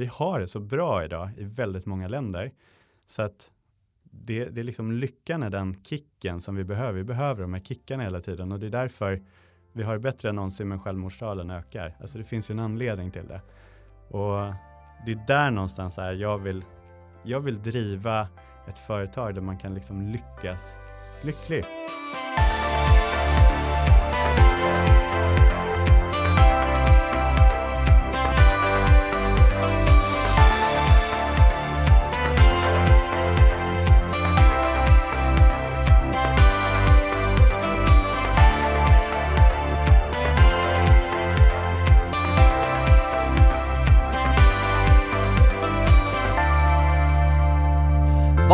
vi har det så bra idag i väldigt många länder. Så att det, det är liksom lyckan är den kicken som vi behöver. Vi behöver de här kickarna hela tiden och det är därför vi har det bättre än någonsin men självmordstalen ökar. Alltså det finns ju en anledning till det. Och det är där någonstans är jag vill, jag vill driva ett företag där man kan liksom lyckas lycklig.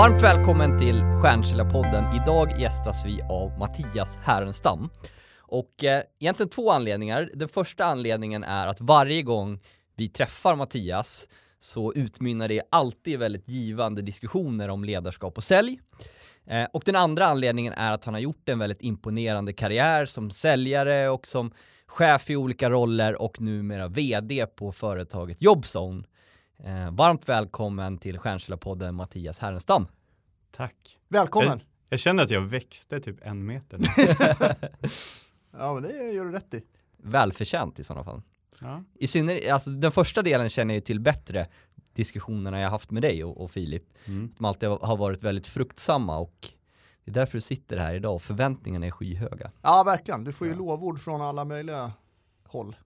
Varmt välkommen till Stjärnkällarpodden. Idag gästas vi av Mattias Härenstam. Och eh, egentligen två anledningar. Den första anledningen är att varje gång vi träffar Mattias så utmynnar det alltid väldigt givande diskussioner om ledarskap och sälj. Eh, och den andra anledningen är att han har gjort en väldigt imponerande karriär som säljare och som chef i olika roller och numera VD på företaget Jobzone. Eh, varmt välkommen till Stjärnkällarpodden Mattias Härenstam. Tack. Välkommen! Jag, jag känner att jag växte typ en meter. ja men det gör du rätt i. Välförtjänt i sådana fall. Ja. I synnerhet, alltså den första delen känner jag till bättre, diskussionerna jag haft med dig och, och Filip. Mm. De alltid har varit väldigt fruktsamma och det är därför du sitter här idag och förväntningarna är skyhöga. Ja verkligen, du får ju Ja. lovord från alla möjliga håll.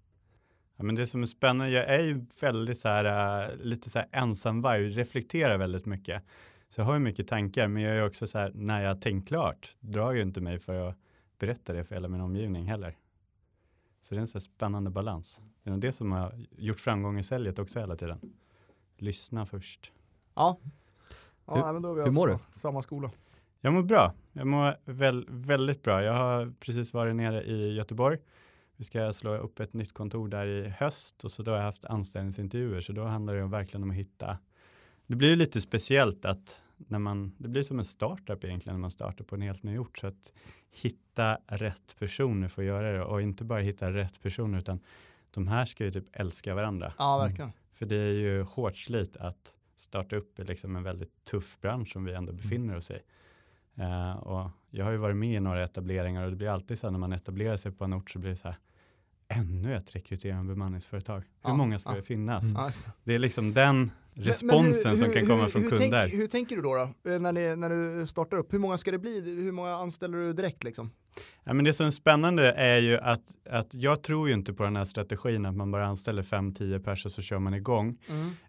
Ja, men det som är spännande, jag är ju väldigt så här, äh, lite så här ensamvarg, reflekterar väldigt mycket. Så jag har ju mycket tankar, men jag är också så här, när jag tänkt klart, drar ju inte mig för att berätta det för hela min omgivning heller. Så det är en så här spännande balans. Det är nog det som har gjort framgång i säljet också hela tiden. Lyssna först. Ja. Ja Hur- men då har vi hur mår alltså samma skola. Jag mår bra. Jag mår väl, väldigt bra. Jag har precis varit nere i Göteborg. Vi ska slå upp ett nytt kontor där i höst och så då har jag haft anställningsintervjuer så då handlar det verkligen om att hitta. Det blir ju lite speciellt att när man, det blir som en startup egentligen när man startar på en helt ny ort så att hitta rätt personer för att göra det och inte bara hitta rätt personer utan de här ska ju typ älska varandra. Ja verkligen. För det är ju hårt slit att starta upp i liksom en väldigt tuff bransch som vi ändå befinner oss i. Eh, och jag har ju varit med i några etableringar och det blir alltid så här när man etablerar sig på en ort så blir det så här ännu ett rekryterande bemanningsföretag. Hur Ja, många ska ja. det finnas? Mm. Ja, det. Det är liksom den Men- men responsen hur- som hur- kan komma hur- från kunder. Tänk, hur tänker du då, då? Eh, När, ni, när du startar upp? Hur många ska det bli? Hur många anställer du direkt liksom? Ja, men det som är spännande är ju att, att jag tror ju inte på den här strategin att man bara anställer 5-10 personer så kör man igång.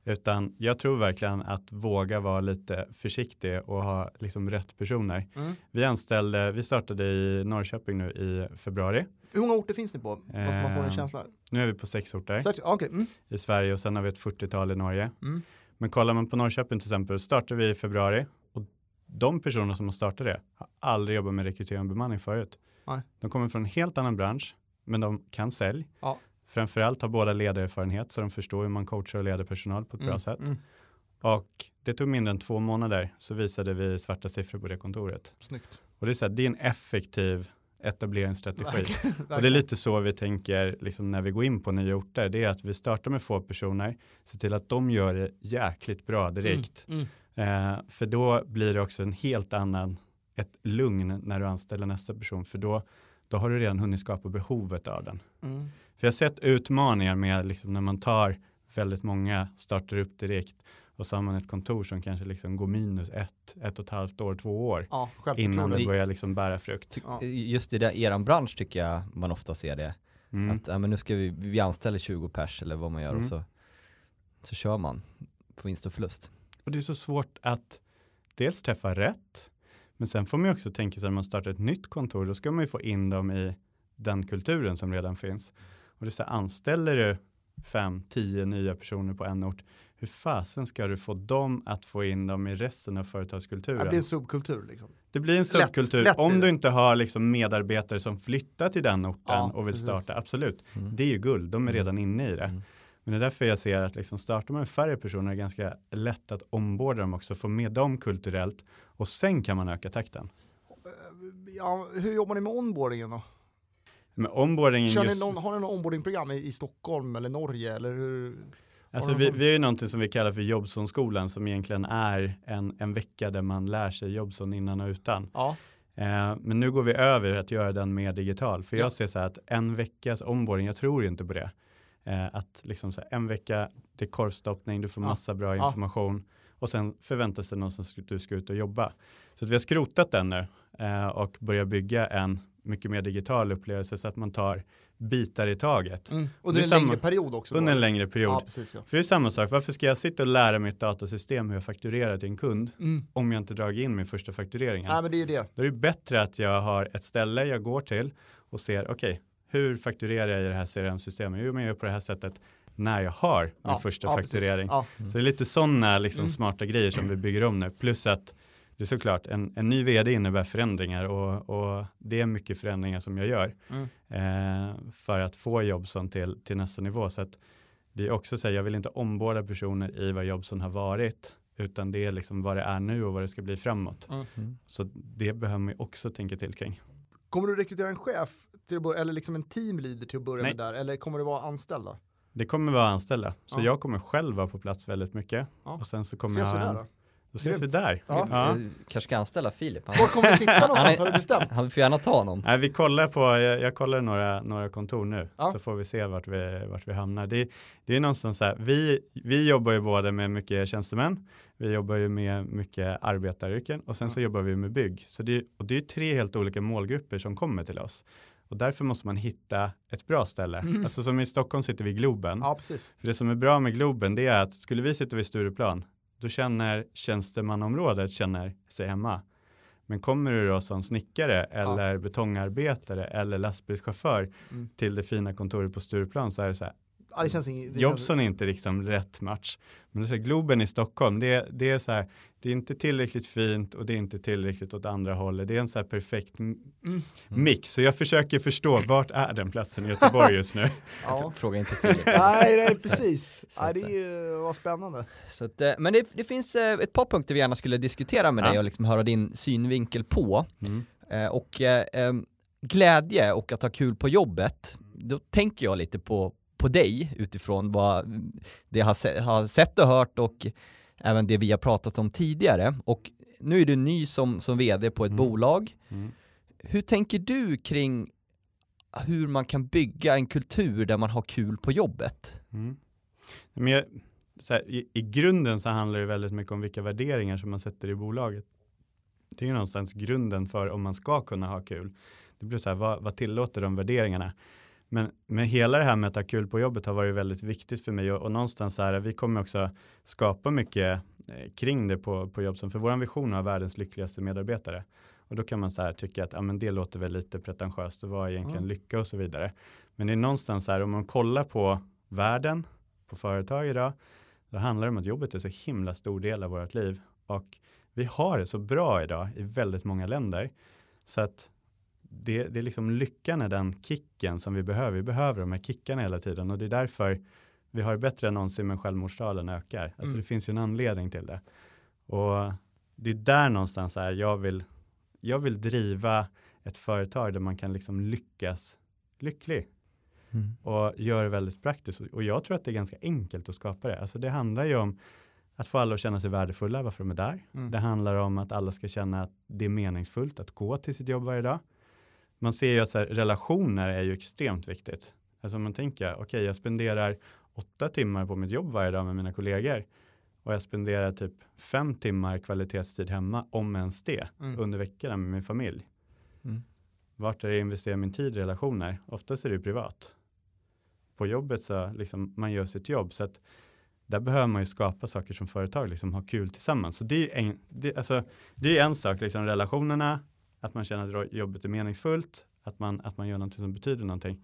Utan jag tror verkligen att våga vara lite försiktig och ha liksom rätt personer. Mm. Vi anställde, vi startade i Norrköping nu i februari. Hur många orter finns ni på? Måste man få en Eh, känsla? Nu är vi på sex orter att- Okej. Mm. i Sverige och sen har vi ett 40-tal i Norge. Mm. Men kollar man på Norrköping till exempel startade vi i februari och de personer som har startat det har aldrig jobbat med rekrytering och bemanning förut. Nej. De kommer från en helt annan bransch men de kan sälj. Ja. Framförallt har båda ledarerfarenhet så de förstår hur man coachar och leder personal på ett bra Mm. sätt. Mm. Och det tog mindre än två månader så visade vi svarta siffror på det kontoret. Snyggt. Och det är, så här, det är en effektiv etableringsstrategi. Verkligen. Och det är lite så vi tänker liksom, när vi går in på nya orter. Det är att vi startar med få personer, ser till att de gör det jäkligt bra direkt. Mm. Eh, för då blir det också en helt annan, ett lugn när du anställer nästa person. För då, då har du redan hunnit skapa behovet av den. Mm. För jag har sett utmaningar med liksom, när man tar väldigt många, startar upp direkt och så har man ett kontor som kanske liksom går minus ett, ett och ett halvt år, två år Ja, innan det börjar liksom bära frukt. Ja. Just i det, eran bransch tycker jag man ofta ser det. Mm. Att ja, men nu ska vi, vi anställer 20 pers eller vad man gör Mm. och så, så kör man på vinst och förlust. Och det är så svårt att dels träffa rätt, men sen får man ju också tänka sig när man startar ett nytt kontor, då ska man ju få in dem i den kulturen som redan finns. Och det är så här, anställer du fem, tio nya personer på en ort, hur fasen ska du få dem att få in dem i resten av företagskulturen? Det blir en subkultur liksom. Det blir en subkultur. lätt blir Om du inte har liksom medarbetare som flyttar till den orten Ja, och vill precis. starta, absolut. Mm. Det är ju guld, de är Mm. redan inne i det. Mm. Men det är därför jag ser att liksom startar man med färre personer är det ganska lätt att omborda dem också, få med dem kulturellt och sen kan man öka takten. Ja, hur jobbar ni med onboardingen då? Men onboardingen Kör just, ni någon, har ni någon onboardingprogram i, i Stockholm eller Norge eller hur? Alltså vi, vi är ju någonting som vi kallar för Jobsonskolan som egentligen är en, en vecka där man lär sig Jobson innan och utan. Ja. Eh, men nu går vi över att göra den mer digital. För jag Ja. ser så här att en veckas onboarding, jag tror inte på det. Eh, att liksom så här, en vecka, det är korvstoppning, du får Ja. massa bra Ja. information och sen förväntas det någonstans att du ska ut och jobba. Så att vi har skrotat den nu eh, och börjar bygga en mycket mer digital upplevelse så att man tar bitar i taget Mm. Det Under en samma- längre period också. då. under en längre period. Ja, precis ja. För det är samma sak, varför ska jag sitta och lära mig ett datasystem hur jag fakturerar till en kund Mm. om jag inte dragit in min första fakturering? Nej men det är det. Då är det bättre att jag har ett ställe jag går till och ser, okej, hur fakturerar jag i det här CRM-systemet? Jo, men jag gör på det här sättet när jag har min Ja, första ja, fakturering. Ja. Så det är lite sådana liksom, Mm. smarta grejer som vi bygger om nu. Plus att det är såklart, en, en ny vd innebär förändringar och, och det är mycket förändringar som jag gör Mm. eh, för att få Jobson till, till nästa nivå. Så att det är också så här, jag vill inte omborda personer i vad Jobson har varit, utan det är liksom vad det är nu och vad det ska bli framåt. Mm. Så det behöver man också tänka till kring. Kommer du rekrytera en chef till att börja, eller liksom en teamleader till att börja Nej. med där? Eller kommer det vara anställda? Det kommer vara anställda, så Ja. jag kommer själv vara på plats väldigt mycket. Ja. Och sen så kommer Ses jag vi ha där då? Då ses vi där. Ja. Ja. Du kanske ska anställa Filip. Han, Var kommer vi sitta någonstans? Han Har du bestämt? han får gärna ta honom. Nej, vi kollar på, jag, jag kollar några, några kontor nu, Ja. så får vi se vart vi, vart vi hamnar. Det, det är någonstans så här, vi, vi jobbar ju både med mycket tjänstemän, vi jobbar ju med mycket arbetaryrken och sen Ja. så jobbar vi med bygg. Så det, och det är tre helt olika målgrupper som kommer till oss. Och därför måste man hitta ett bra ställe. Mm. Alltså som i Stockholm sitter vi i Globen. Ja, precis. För det som är bra med Globen det är att skulle vi sitta vid Stureplan då känner tjänstemannaområdet känner sig hemma. Men kommer du då som snickare eller betongarbetare eller lastbilschaufför Mm. till det fina kontoret på Stureplan så är det så här, Ja, det känns det känns- Jobson är inte liksom rätt match. Men så här, Globen i Stockholm, det, är- det är så här, det är inte tillräckligt fint och det är inte tillräckligt åt andra hållet. Det är en så här perfekt m- Mm. mix. Så jag försöker förstå, vart är den platsen i Göteborg just nu? Ja. Fråga inte Filip. Nej, nej, precis. Så Nej, att, det är ju, vad spännande. Så att, eh, men det, det finns eh, ett par punkter vi gärna skulle diskutera med Ja. dig och liksom höra din synvinkel på. Mm. Eh, och eh, em, glädje och att ha kul på jobbet, då tänker jag lite på, på dig utifrån vad det jag har, se, har sett och hört och även det vi har pratat om tidigare. Och nu är du ny som, som vd på ett Mm. bolag. Mm. Hur tänker du kring hur man kan bygga en kultur där man har kul på jobbet? Mm. Men jag, här, i, I grunden så handlar det väldigt mycket om vilka värderingar som man sätter i bolaget. Det är ju någonstans grunden för om man ska kunna ha kul. Det blir så här, vad, vad tillåter de värderingarna? Men, men hela det här med att ha kul på jobbet har varit väldigt viktigt för mig och, och någonstans så här, vi kommer också skapa mycket eh, kring det på, på Jobson. För vår vision är att ha världens lyckligaste medarbetare. Och då kan man så här tycka att ja, men det låter väl lite pretentiöst och vad är egentligen Mm. lycka och så vidare. Men det är någonstans så här, om man kollar på världen, på företag idag, då handlar det om att jobbet är så himla stor del av vårt liv. Och vi har det så bra idag i väldigt många länder. Så att det, det är liksom lyckan är den kicken som vi behöver. Vi behöver de här kickarna hela tiden och det är därför vi har det bättre än någonsin men självmordstalen ökar. Alltså Mm. det finns ju en anledning till det. Och det är där någonstans här jag vill, jag vill driva ett företag där man kan liksom lyckas lycklig och gör det väldigt praktiskt. Och jag tror att det är ganska enkelt att skapa det. Alltså det handlar ju om att få alla att känna sig värdefulla, varför de är där. Mm. Det handlar om att alla ska känna att det är meningsfullt att gå till sitt jobb varje dag. Man ser ju att här, relationer är ju extremt viktigt. Alltså man tänker, okej jag spenderar åtta timmar på mitt jobb varje dag med mina kollegor och jag spenderar typ fem timmar kvalitetstid hemma, om ens det, Mm. under veckorna med min familj. Mm. Vart är det jag investerar min tid i relationer? Oftast är det ju privat. På jobbet så liksom man gör sitt jobb så att där behöver man ju skapa saker som företag, liksom ha kul tillsammans. Så det är ju en, det, alltså, det är en sak, liksom relationerna, att man känner att jobbet är meningsfullt, att man, att man gör någonting som betyder någonting.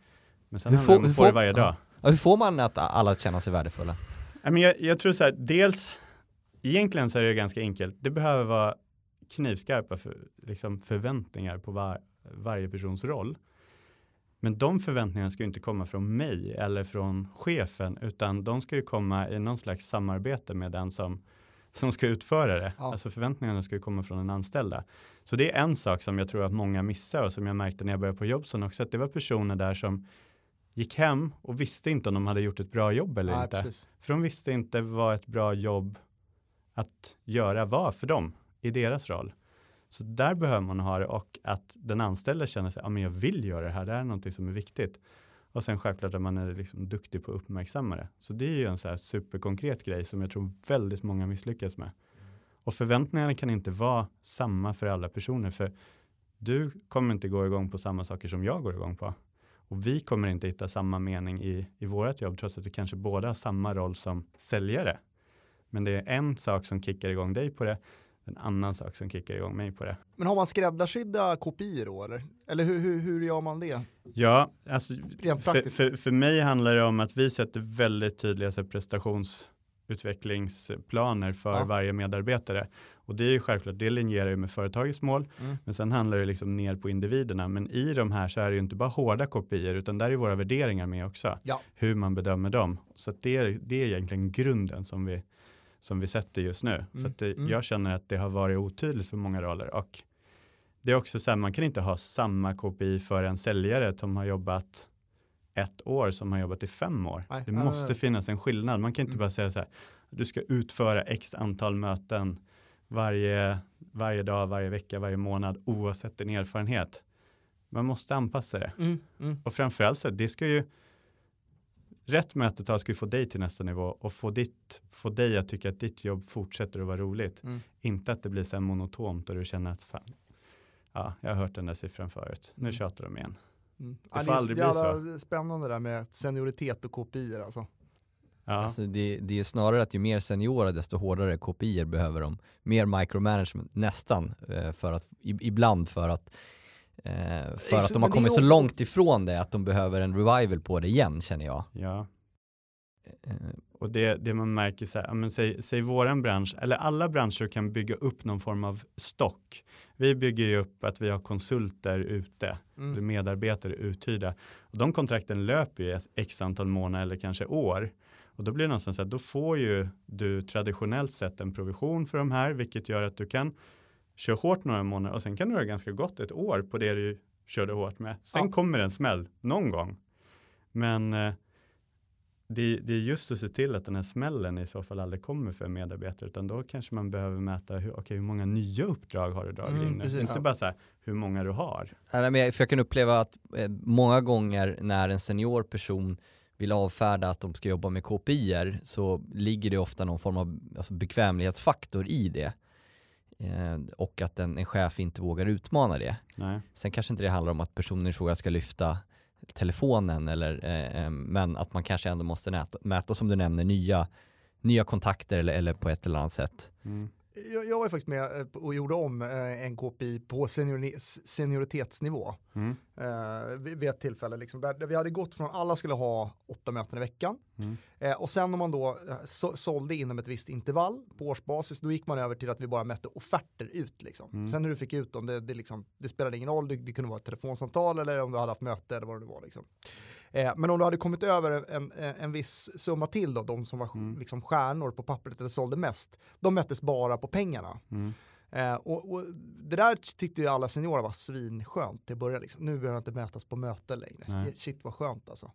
Men sen Hur handlar det får- om att hur få det varje dag. Ja, hur får man att alla känner sig värdefulla? Jag, jag tror så här, dels, egentligen så är det ganska enkelt. Det behöver vara knivskarpa för, liksom förväntningar på var, varje persons roll. Men de förväntningarna ska ju inte komma från mig eller från chefen, utan de ska ju komma i någon slags samarbete med den som, som ska utföra det. Ja. Alltså förväntningarna ska ju komma från den anställda. Så det är en sak som jag tror att många missar och som jag märkte när jag började på Jobson också, att det var personer där som gick hem och visste inte om de hade gjort ett bra jobb eller Nej, inte. precis. För de visste inte vad ett bra jobb att göra var för dem i deras roll. Så där behöver man ha det och att den anställde känner sig, ja men jag vill göra det här, det här är någonting som är viktigt. Och sen självklart att man är liksom duktig på att uppmärksamma det. Så det är ju en så här superkonkret grej som jag tror väldigt många misslyckas med. Och förväntningarna kan inte vara samma för alla personer, för du kommer inte gå igång på samma saker som jag går igång på. Och vi kommer inte hitta samma mening i, i vårt jobb, trots att vi kanske båda har samma roll som säljare. Men det är en sak som kickar igång dig på det, en annan sak som kickar igång mig på det. Men har man skräddarsydda kopior då eller? Eller hur, hur, hur gör man det? Ja, alltså för, för, för mig handlar det om att vi sätter väldigt tydliga så här, prestationsutvecklingsplaner för Ja. varje medarbetare. Och det är ju självklart, det linjerar ju med företagets mål, Mm. men sen handlar det liksom ner på individerna. Men i de här så är det ju inte bara hårda kopior, utan där är våra värderingar med också. Ja. Hur man bedömer dem. Så det, är, det är egentligen grunden som vi, som vi sätter just nu. Mm, För det, mm. jag känner att det har varit otydligt för många roller. Och det är också så här, man kan inte ha samma KPI för en säljare som har jobbat ett år som har jobbat i fem år. Nej, det måste finnas en skillnad. Man kan inte Mm. bara säga så här, du ska utföra x antal möten varje, varje dag, varje vecka, varje månad oavsett din erfarenhet. Man måste anpassa det. Mm, mm. Och framförallt så, det ska ju Rätt mötetal ska ju få dig till nästa nivå och få, ditt, få dig att tycka att ditt jobb fortsätter att vara roligt. Mm. Inte att det blir så här monotont och du känner att fan, ja, jag har hört den där siffran förut. Nu Mm. tjatar de igen. Mm. Det får det är aldrig så bli jävla spännande där med senioritet och kopior alltså. Ja, Alltså det, det är snarare att ju mer seniora desto hårdare kopior behöver de. Mer micromanagement, nästan. eh, För att, ibland för att för så- att de har kommit så långt ifrån det att de behöver en revival på det igen känner jag. ja. Eh, Och det, det man märker, så här, men säg, säg våran bransch, eller alla branscher kan bygga upp någon form av stock. Vi bygger ju upp att vi har konsulter ute, Mm. medarbetare uthyrda. Och de kontrakten löper ju ett x antal månader eller kanske år. Och då blir det någonstans så här, då får ju du traditionellt sett en provision för de här, vilket gör att du kan köra hårt några månader och sen kan du ha ganska gott ett år på det du körde hårt med. Sen Ja. kommer en smäll någon gång. Men eh, det, det är just att se till att den här smällen i så fall aldrig kommer för en medarbetare, utan då kanske man behöver mäta hur, okay, hur många nya uppdrag har du dragit Mm, in nu? precis, Inte ja. bara så här, hur många du har. Nej, men jag, för jag kan uppleva att eh, många gånger när en senior person vill avfärda att de ska jobba med KPIer så ligger det ofta någon form av alltså, bekvämlighetsfaktor i det. Eh, och att en, en chef inte vågar utmana det. Nej. Sen kanske inte det handlar om att personen i fråga ska lyfta telefonen eller, eh, eh, men att man kanske ändå måste näta, mäta som du nämner nya, nya kontakter eller, eller på ett eller annat sätt. Mm. Jag, jag var faktiskt med eh, och gjorde om eh, en KPI på seniori senioritetsnivå. Mm. eh, vid, vid ett tillfälle. Liksom, där, där vi hade gått från alla skulle ha åtta möten i veckan. Mm. Eh, och sen om man då eh, så, sålde inom ett visst intervall på årsbasis, då gick man över till att vi bara mätte offerter ut. Liksom. Mm. Sen hur du fick ut dem, det, det, liksom, det spelade ingen roll. Det, det kunde vara ett telefonsamtal eller om du hade haft möte eller vad det nu var. Liksom. Eh, men om du hade kommit över en, en, en viss summa till då, de som var Mm. liksom, stjärnor på pappret eller sålde mest, de mättes bara på pengarna. Mm. Eh, och, och det där tyckte ju alla seniorer var svinskönt till början. Liksom. Nu behöver det inte mötas på möten längre. Nej. Shit vad skönt alltså.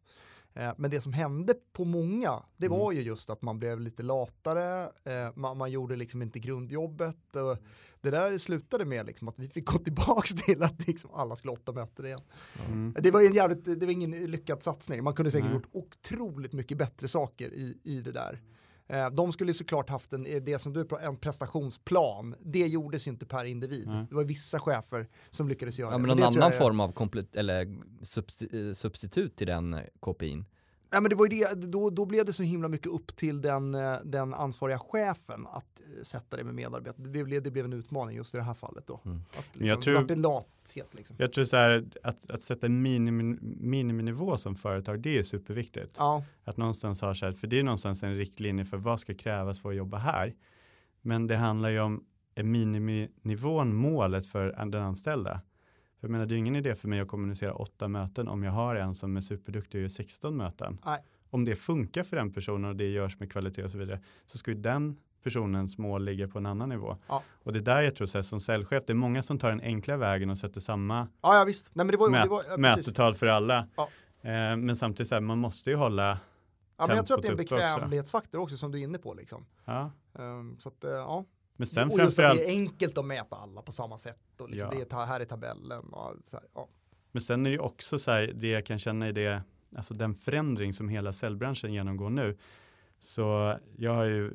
Eh, men det som hände på många, det Mm. var ju just att man blev lite latare, eh, man, man gjorde liksom inte grundjobbet. Och det där slutade med liksom att vi fick gå tillbaka till att liksom alla skulle åtta möten igen. Mm. Det var en jävligt, det var ingen lyckad satsning. Man kunde säkert Nej. gjort otroligt mycket bättre saker i, i det där. Eh, de skulle såklart haft en, det som du en prestationsplan. Det gjordes inte per individ. Nej. Det var vissa chefer som lyckades göra Ja, men det. någon det tror annan jag- form av eller eh, substitut till den eh, KPIn. Ja, men det var det, då, då blev det så himla mycket upp till den, eh, den ansvariga chefen att eh, sätta det med medarbetare. Det blev, det blev en utmaning just i det här fallet då. Mm. Att, Men jag liksom, tror- det lathet liksom. Jag tror så här, att, att sätta en minimi, miniminivå som företag, det är superviktigt. Ja, Att någonstans ha så här, för det är någonstans en riktlinje för vad ska krävas för att jobba här. Men det handlar ju om är miniminivån målet för den anställda. För jag menar, det är ingen idé för mig att kommunicera åtta möten om jag har en som är superduktig och gör 16 möten. Nej. Om det funkar för den personen och det görs med kvalitet och så vidare så ska ju den personens mål ligga på en annan nivå. Ja. Och det är där jag tror så här, som säljchef, det är många som tar den enkla vägen och sätter samma ja, ja visst. Nej, men det var, mät, det var, ja, mätetal för alla. Ja. Eh, men samtidigt så här, man måste ju hålla, Ja, men jag tror att det är en uppe också. bekvämlighetsfaktor också som du är inne på. Liksom. ja. Ehm, så att, eh, ja. Men sen och just framförallt, det är enkelt att mäta alla på samma sätt. Och liksom Ja. det är här i tabellen. Och så här, ja. men sen är det också så här, det jag kan känna i det, alltså den förändring som hela cellbranschen genomgår nu. Så jag har ju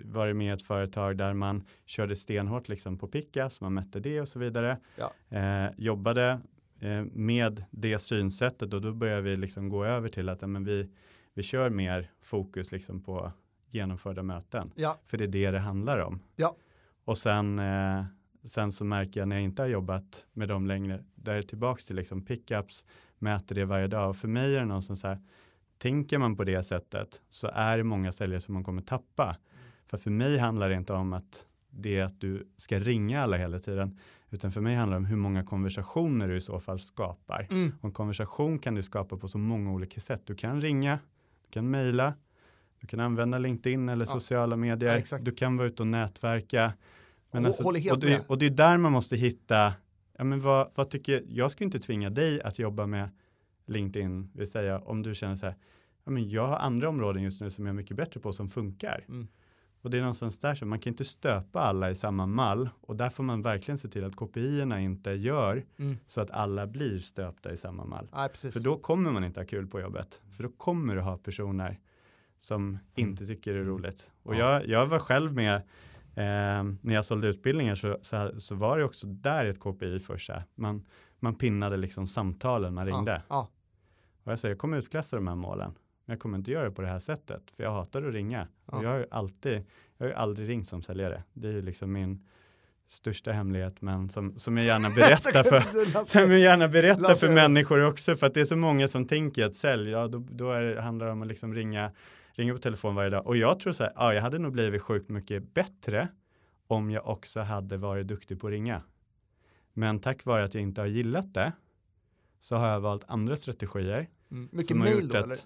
varit med i ett företag där man körde stenhårt liksom på pickups, man mätte det och så vidare. Ja. Eh, jobbade eh, med det synsättet och då börjar vi liksom gå över till att ja, men vi, vi kör mer fokus liksom på genomförda möten. Ja. För det är det det handlar om. Ja. Och sen, eh, sen så märker jag när jag inte har jobbat med dem längre, där är tillbaks till liksom pickups, mäter det varje dag. Och för mig är det någonstans så här, tänker man på det sättet så är det många säljare som man kommer tappa. För för mig handlar det inte om att det är att du ska ringa alla hela tiden, utan för mig handlar det om hur många konversationer du i så fall skapar. Mm. Och en konversation kan du skapa på så många olika sätt. Du kan ringa, du kan mejla, du kan använda LinkedIn eller Ja. sociala medier, Ja, du kan vara ute och nätverka. Hå- håller helt och, det, och det är där man måste hitta, ja, men vad, vad tycker, jag ska inte tvinga dig att jobba med LinkedIn, vill säga om du känner så här, ja, men jag har andra områden just nu som jag är mycket bättre på som funkar. Mm. Och det är någonstans där som man kan inte stöpa alla i samma mall och där får man verkligen se till att kopiorna inte gör Mm. så att alla blir stöpta i samma mall. Precis. För då kommer man inte ha kul på jobbet. För då kommer du ha personer som inte tycker det är roligt. Och Mm. Ja. jag, jag var själv med eh, när jag sålde utbildningar så, så, så var det också där ett KPI för sig. Man, man pinnade liksom samtalen man ringde. Ja. Och jag säger, jag kommer utklassa de här målen. Men jag kommer inte göra det på det här sättet. För jag hatar att ringa. Och jag har ju alltid, jag har ju aldrig ringt som säljare. Det är ju liksom min största hemlighet. Men som, som jag gärna berättar för, som jag gärna berättar för människor också, för att det är så många som tänker att sälj, ja då, då är, handlar det om att liksom ringa, ringa på telefon varje dag. Och jag tror så här, ja jag hade nog blivit sjukt mycket bättre om jag också hade varit duktig på att ringa. Men tack vare att jag inte har gillat det så har jag valt andra strategier. Mm. Mycket mail då att- eller?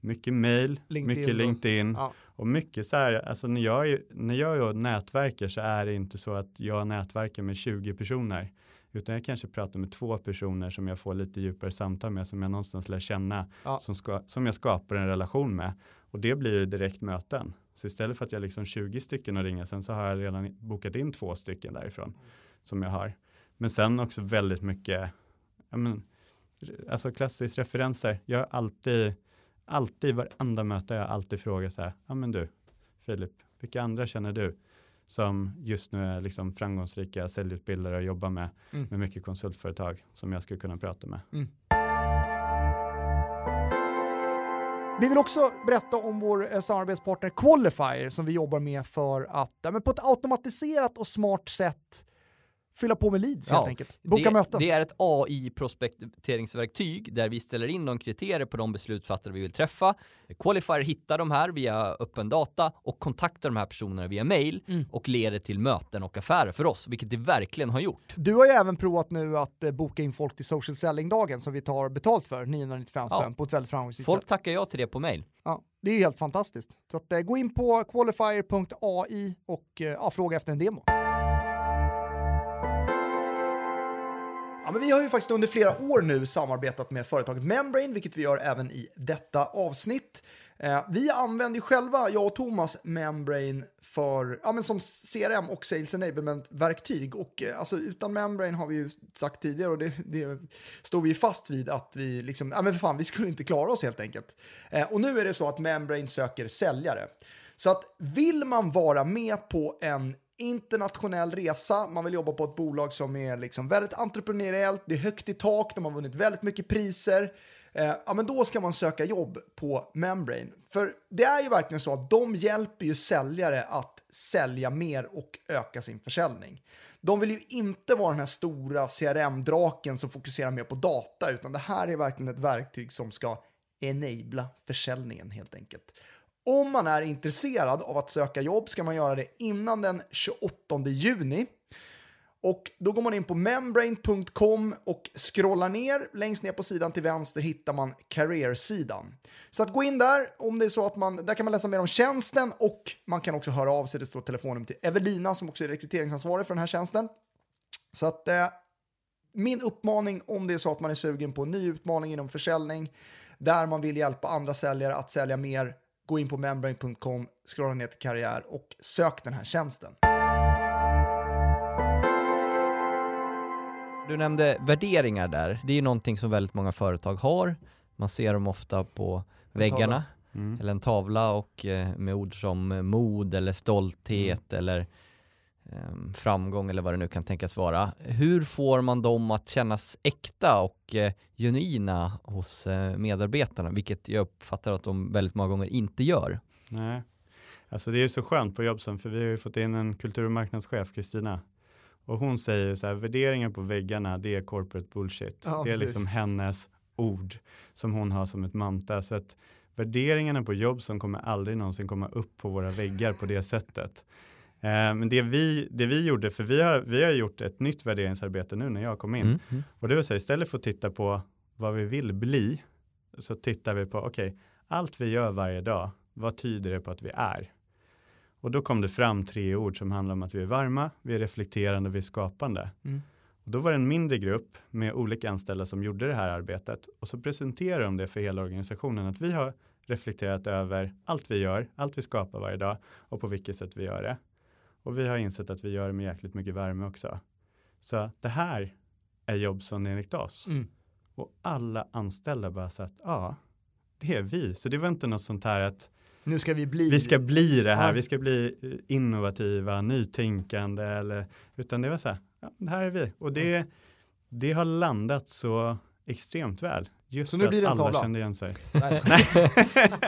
Mycket mail, LinkedIn mycket? LinkedIn Ja. och mycket så här, alltså när jag, är- när jag nätverkar så är det inte så att jag nätverkar med 20 personer. Utan jag kanske pratar med två personer som jag får lite djupare samtal med, som jag någonstans lär känna, Ja. som, ska, som jag skapar en relation med. Och det blir ju direkt möten. Så istället för att jag liksom 20 stycken att ringa, sen så har jag redan bokat in två stycken därifrån som jag har. Men sen också väldigt mycket, men, alltså klassiskt referenser. Jag har alltid, alltid varenda möte, jag alltid frågat så här, ja men du, Filip, vilka andra känner du som just nu är liksom framgångsrika säljutbildare och jobbar med, Mm. med mycket konsultföretag som jag skulle kunna prata med. Vi vill också berätta om vår eh, samarbetspartner Qualifier som vi jobbar med för att ja, men på ett automatiserat och smart sätt fylla på med leads helt Ja, enkelt. Boka det, möten. det är ett AI-prospekteringsverktyg där vi ställer in de kriterier på de beslutsfattare vi vill träffa. Qualifier hittar de här via öppen data och kontaktar de här personerna via mail Mm. och leder till möten och affärer för oss, vilket det verkligen har gjort. Du har ju även provat nu att eh, boka in folk till social selling-dagen som vi tar betalt för, 995 Ja. spänn, på ett väldigt framgångsrikt Folk sätt. tackar ja till det på mail. Ja, det är helt fantastiskt. Så att, eh, gå in på qualifier.ai och eh, ja, fråga efter en demo. Ja, men vi har ju faktiskt under flera år nu samarbetat med företaget Membrane, vilket vi gör även i detta avsnitt. Eh, vi använder ju själva, jag och Thomas, Membrane för, ja, men som CRM och Sales Enablement-verktyg. Och eh, alltså, utan Membrane har vi ju sagt tidigare och det, det står vi ju fast vid att vi liksom, ja men för fan, vi skulle inte klara oss helt enkelt. Eh, och nu är det så att Membrane söker säljare. Så att vill man vara med på en internationell resa, man vill jobba på ett bolag som är liksom väldigt entreprenöriellt, det är högt i tak, de har vunnit väldigt mycket priser, eh, ja men då ska man söka jobb på Membrane. För det är ju verkligen så att de hjälper ju säljare att sälja mer och öka sin försäljning. De vill ju inte vara den här stora CRM-draken som fokuserar mer på data, utan det här är verkligen ett verktyg som ska enabla försäljningen helt enkelt. Om man är intresserad av att söka jobb ska man göra det innan den 28 juni. Och då går man in på membrane.com och scrollar ner. Längst ner på sidan till vänster hittar man career-sidan. Så att gå in där om det är så att man, där kan man läsa mer om tjänsten och man kan också höra av sig. Det står telefonnummer till Evelina som också är rekryteringsansvarig för den här tjänsten. Så att eh, min uppmaning om det är så att man är sugen på en ny utmaning inom försäljning, där man vill hjälpa andra säljare att sälja mer, gå in på membrane.com, scrolla ner till karriär och sök den här tjänsten. Du nämnde värderingar där. Det är ju någonting som väldigt många företag har. Man ser dem ofta på väggarna Mm. eller en tavla och eh, med ord som eh, mod eller stolthet eller ehm, framgång eller vad det nu kan tänkas vara. Hur får man dem att kännas äkta och eh, genuina hos eh, medarbetarna, vilket jag uppfattar att de väldigt många gånger inte gör. Nej, alltså det är ju så skönt på Jobson för vi har ju fått in en kultur och marknadschef, Kristina. Och hon säger så här, värderingar på väggarna, det är corporate bullshit. Ja, det är precis. liksom hennes ord som hon har som ett mantra. Så att värderingarna på Jobson kommer aldrig någonsin komma upp på våra väggar på det sättet. Eh, men det vi, det vi gjorde, för vi har, vi har gjort ett nytt värderingsarbete nu när jag kom in. Mm. Och det vill säga istället för att titta på vad vi vill bli så tittar vi på okej, allt vi gör varje dag, vad tyder det på att vi är? Och då kom det fram tre ord som handlar om att vi är varma, vi är reflekterande och vi är skapande. Mm. Och då var det en mindre grupp med olika anställda som gjorde det här arbetet och så presenterade de det för hela organisationen att vi har reflekterat över allt vi gör, allt vi skapar varje dag och på vilket sätt vi gör det. Och vi har insett att vi gör det med jäkligt mycket värme också. Så det här är jobb som enligt oss. Mm. Och alla anställda bara sa att ja, det är vi. Så det var inte något sånt här att Nu ska vi bli... vi ska bli det här, Ja. vi ska bli eh, innovativa, nytänkande eller utan det var så här, ja, det här är vi. Och det, det har landat så extremt väl. Just Så för nu blir det att en alla kände igen sig. Nej.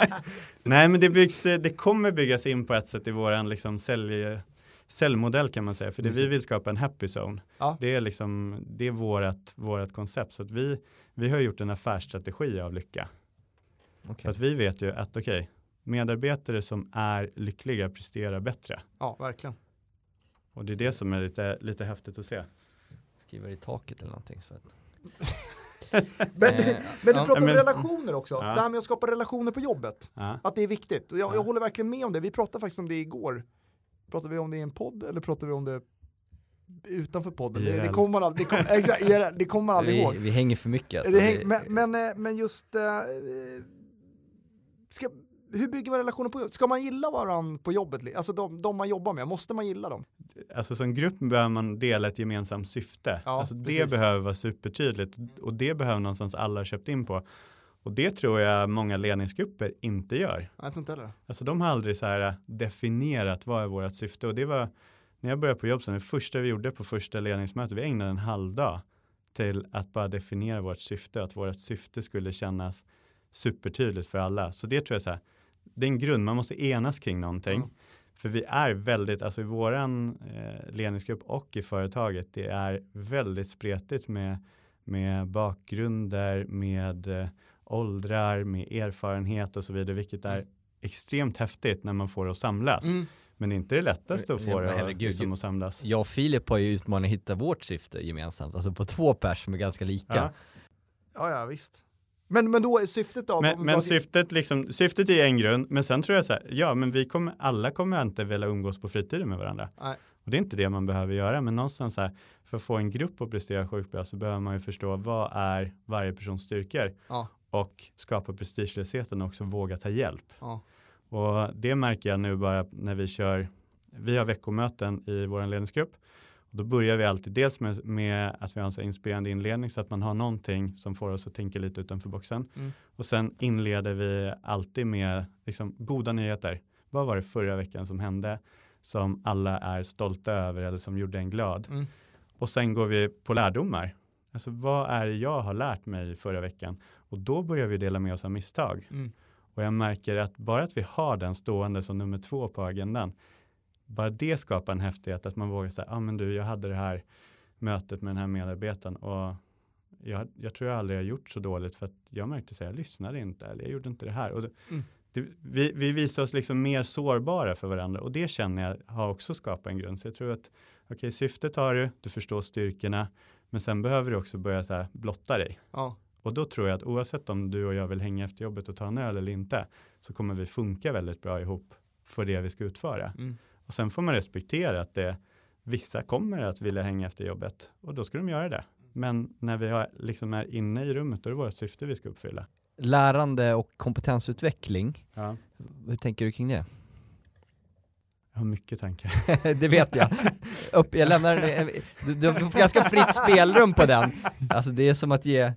Nej, men det, byggs, det kommer byggas in på ett sätt i våran liksom sälj, säljmodell kan man säga. För det vi vill skapa en happy zone. Ja. Det är liksom, det är vårat, vårat koncept. Så att vi, vi har gjort en affärsstrategi av lycka. För att vi vet ju att okej, medarbetare som är lyckliga presterar bättre. ja, verkligen. Och det är det som är lite, lite häftigt att se. Skriver i taket eller någonting. Så att... Men, Eh, men du ja. pratar om Men- relationer också. Ja. Det här med att skapa relationer på jobbet. Ja. Att det är viktigt. Och jag, Ja. jag håller verkligen med om det. Vi pratade faktiskt om det igår. Pratade vi om det i en podd eller pratade vi om det utanför podden? Det, det kommer man aldrig, det, kom, exakt, det kommer man aldrig ihåg. vi, vi hänger för mycket. Alltså. Det häng, Vi- men, men, eh, men just, eh, eh, ska, hur bygger man relationer på jobbet? Ska man gilla varandra på jobbet? Alltså de, de man jobbar med, måste man gilla dem? Alltså som grupp behöver man dela ett gemensamt syfte. Ja, alltså det precis. behöver vara supertydligt och det behöver någonstans alla köpt in på. Och det tror jag många ledningsgrupper inte gör. Jag tror inte heller. Alltså de har aldrig så här definierat vad är vårt syfte och det var när jag började på jobb, det första vi gjorde på första ledningsmötet, vi ägnade en halv dag till att bara definiera vårt syfte, att vårt syfte skulle kännas supertydligt för alla. Så det tror jag så här, det är en grund, man måste enas kring någonting. Mm. För vi är väldigt, alltså i våran eh, ledningsgrupp och i företaget, det är väldigt spretigt med, med bakgrunder, med eh, åldrar, med erfarenhet och så vidare, vilket är Mm. extremt häftigt när man får det att samlas. Mm. Men det är inte det lättaste att få men det att, herregud, liksom, att samlas. Jag och Filip har ju utmanat att hitta vårt syfte gemensamt, alltså på två pers som är ganska lika. Ja. Ja, ja, visst. Men, men då är syftet då? Men, men syftet, liksom, syftet är en grund, men sen tror jag så här, ja men vi kommer, alla kommer inte vilja umgås på fritiden med varandra. Nej. Och det är inte det man behöver göra, men någonstans så här, för att få en grupp att prestera sjukt bra så behöver man ju förstå vad är varje persons styrkor Ja. Och skapa prestigelösheten och också våga ta hjälp. Ja. Och det märker jag nu bara när vi kör, vi har veckomöten i vår ledningsgrupp. Och då börjar vi alltid dels med, med att vi har en så inspirerande inledning så att man har någonting som får oss att tänka lite utanför boxen. Mm. Och sen inleder vi alltid med liksom, goda nyheter. Vad var det förra veckan som hände som alla är stolta över eller som gjorde en glad? Mm. Och sen går vi på lärdomar. Alltså vad är det jag har lärt mig förra veckan? Och då börjar vi dela med oss av misstag. Mm. Och jag märker att bara att vi har den stående som nummer två på agendan, bara det skapar en häftighet att man vågar säga, ja ah, men du, jag hade det här mötet med den här medarbetaren och jag, jag tror jag aldrig har gjort så dåligt för att jag märkte här, jag lyssnade inte eller jag gjorde inte det här. Och det, Mm. det, vi, vi visar oss liksom mer sårbara för varandra och det känner jag har också skapat en grund. Så jag tror att okej, syftet har du, du förstår styrkorna, men sen behöver du också börja så här blotta dig. Ja. Och då tror jag att oavsett om du och jag vill hänga efter jobbet och ta en öl eller inte så kommer vi funka väldigt bra ihop för det vi ska utföra. Mm. Och sen får man respektera att det, vissa kommer att vilja hänga efter jobbet och då ska de göra det. Men när vi har, liksom är inne i rummet då är det vårt syfte vi ska uppfylla. lärande och kompetensutveckling. Ja. Hur tänker du kring det? Jag har mycket tankar. det vet jag. Upp, jag lämnar, du, du har ganska fritt spelrum på den. Alltså det är som att ge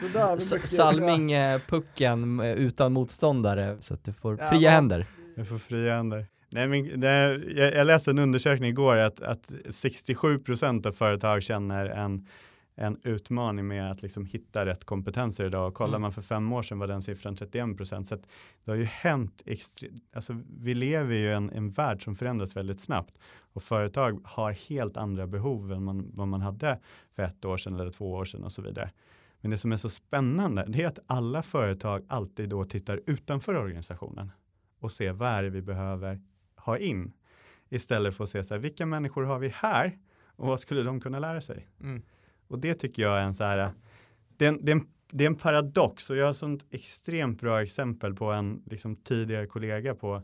Sådär, Salming eh, pucken eh, utan motståndare så att du får Ja, fria ja. händer. Jag får fria händer. Nej, men det, jag, jag läste en undersökning igår att, att 67% av företag känner en, en utmaning med att liksom hitta rätt kompetenser idag. Och kollar Mm. man för fem år sedan var den siffran 31%. Så att det har ju hänt, extre- alltså vi lever ju i en, en värld som förändras väldigt snabbt. Och företag har helt andra behov än man, vad man hade för ett år sedan eller två år sedan och så vidare. Men det som är så spännande det är att alla företag alltid då tittar utanför organisationen och ser vad är det vi behöver ha in. Istället för att se så här, vilka människor har vi här och vad skulle de kunna lära sig? Mm. Och det tycker jag är en så här, det är en, det är en, det är en paradox och jag har sånt extremt bra exempel på en liksom, tidigare kollega på,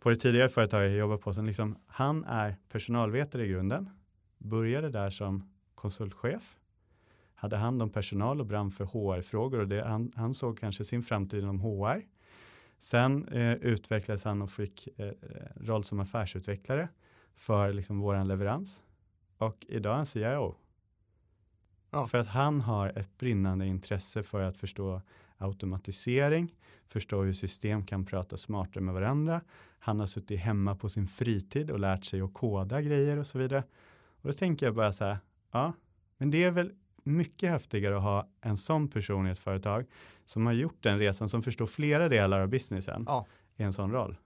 på det tidigare företaget jag jobbar på. Som liksom, han är personalvetare i grunden, började där som konsultchef, hade hand om personal och brann för HR-frågor och det, han, han såg kanske sin framtid inom HR. Sen eh, utvecklades han och fick eh, roll som affärsutvecklare för liksom våran leverans. Och idag är han CIO. Ja. För att han har ett brinnande intresse för att förstå automatisering, förstå hur system kan prata smartare med varandra. Han har suttit hemma på sin fritid och lärt sig att koda grejer och så vidare. Och då tänker jag bara så här, ja, men det är väl mycket häftigare att ha en sån person i ett företag som har gjort den resan, som förstår flera delar av businessen Ja. i en sån roll.